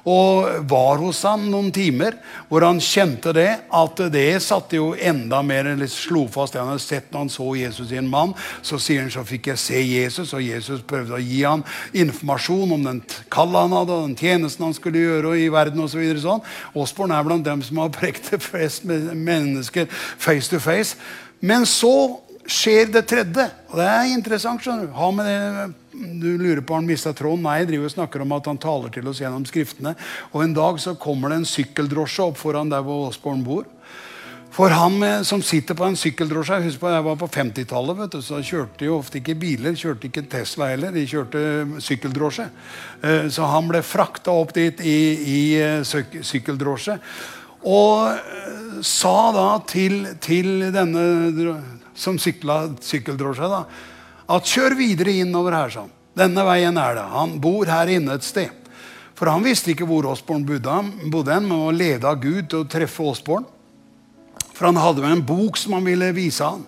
Og var hos han noen timer hvor han kjente det. At det satte jo enda mer eller slo fast det han hadde sett når han så Jesus i en mann. Så sier han så fikk jeg se Jesus, og Jesus prøvde å gi han informasjon om den kallet han hadde, og den tjenesten han skulle gjøre i verden osv. Så sånn. Osborn er blant dem som har prekt flest mennesker face to face. Men så skjer det tredje. Og det er interessant. skjønner Du Ha med det, du lurer på om han mista tråden. Nei, jeg driver og snakker om at han taler til oss gjennom Skriftene. Og En dag så kommer det en sykkeldrosje opp foran der hvor Osborn bor. For han med, som sitter på en sykkeldrosje Husk på, jeg var på 50-tallet, så kjørte de ofte ikke biler. Kjørte ikke Tesla heller. De kjørte sykkeldrosje. Eh, så han ble frakta opp dit i, i eh, syk sykkeldrosje. Og eh, sa da til, til denne som sykla sykkeldrosje, da, at kjør videre innover her, sånn. Denne veien er det. Han bor her inne et sted. For han visste ikke hvor Osborn bodde, bodde men var ledet av Gud til å treffe Osborn. For han hadde med en bok som han ville vise han.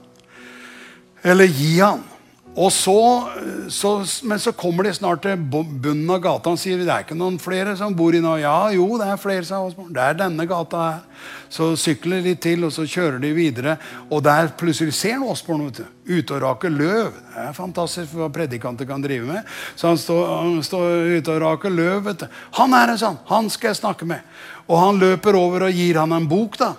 Eller gi han. Og så, så, men så kommer de snart til bunnen av gata og sier det er ikke noen flere som bor i nå. Ja, jo, det er flere, sa Osborn. Det er denne gata her. Så sykler de til, og så kjører de videre. Og der plutselig ser han Osborn ute og raker løv. Det er fantastisk hva predikanter kan drive med. Så han står, han ute og raker løv. vet du. Han er en sånn. Han skal jeg snakke med. Og han løper over og gir han en bok. da.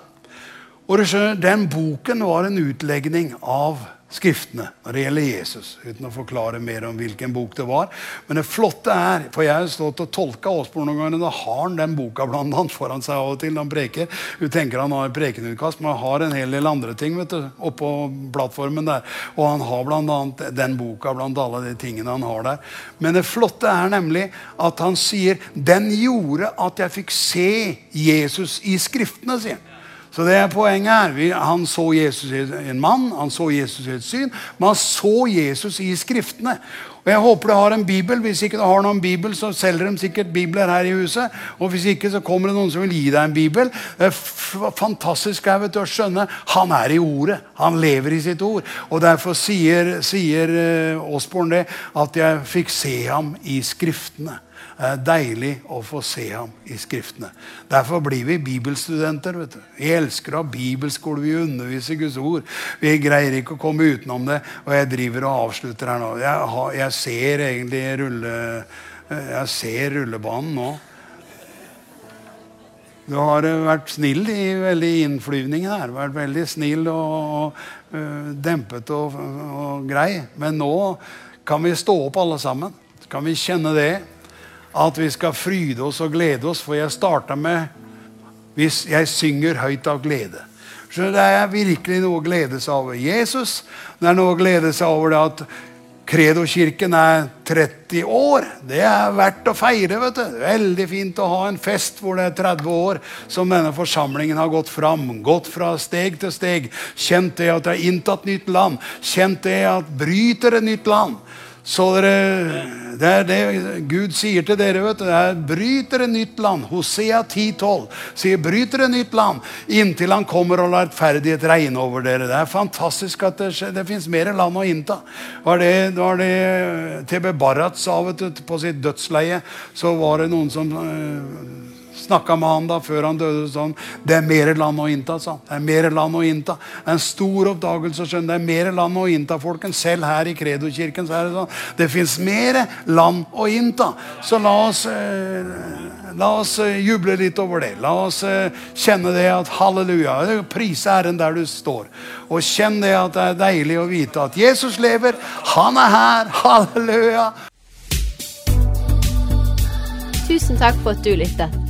Og du skjønner, Den boken var en utlegning av Skriftene når det gjelder Jesus. Uten å forklare mer om hvilken bok det var. Men det flotte er, for jeg har stått og tolka Åsborg noen ganger, da har han den boka blant annet foran seg av og til når han preker. Du tenker han har prekenutkast, men han har en hel del andre ting vet du, oppå plattformen der. Og han har blant annet den boka blant alle de tingene han har der. Men det flotte er nemlig at han sier den gjorde at jeg fikk se Jesus i Skriftene. sier han. Så det er poenget her. Han så Jesus i en mann, han så Jesus i et syn, men han så Jesus i Skriftene. Og Jeg håper du har en bibel. Hvis ikke du har noen bibel, så selger de sikkert bibler her i huset. Og hvis ikke, så kommer det noen som vil gi deg en bibel. Det er fantastisk jeg vet å skjønne. Han er i ordet. Han lever i sitt ord. Og derfor sier, sier uh, Osborn det, at jeg fikk se ham i Skriftene. Deilig å få se ham i Skriftene. Derfor blir vi bibelstudenter. vet du. Vi elsker å ha bibelskole, vi underviser Guds ord. Vi greier ikke å komme utenom det. Og jeg driver og avslutter her nå. Jeg, har, jeg ser egentlig rulle, jeg ser rullebanen nå. Du har vært snill i veldig innflyvningen her. Vært veldig snill og, og uh, dempet og, og grei. Men nå kan vi stå opp alle sammen. Kan vi kjenne det at vi skal fryde oss og glede oss. For jeg starta med hvis jeg synger høyt av glede. Så det er virkelig noe å glede seg over Jesus. Det er noe å glede seg over det at Kredo-kirken er 30 år. Det er verdt å feire. vet du. Veldig fint å ha en fest hvor det er 30 år som denne forsamlingen har gått fram. Gått fra steg til steg. Kjent det at det har inntatt nytt land. Kjent det at bryter et nytt land. Så dere, det er det Gud sier til dere. vet du, det er, Bryter et nytt land. Hosea 10,12 sier bryter et nytt land inntil han kommer og lar rettferdighet regne over dere. Det er fantastisk at det, det fins mer land å innta. Var det, var det TB Barrat sa vet du, på sitt dødsleie, så var det noen som øh, Snakka med han da før han døde sånn Det er mer land å innta, sa han. Det er mer land å innta. En stor oppdagelse. skjønne. Det er mer land å innta, folkens. Selv her i Kredo-kirken så er det sånn. Det fins mer land å innta. Så la oss, eh, la oss eh, juble litt over det. La oss eh, kjenne det at halleluja. Prise Herren der du står. Og kjenn det at det er deilig å vite at Jesus lever. Han er her. Halleluja. Tusen takk for at du lyttet.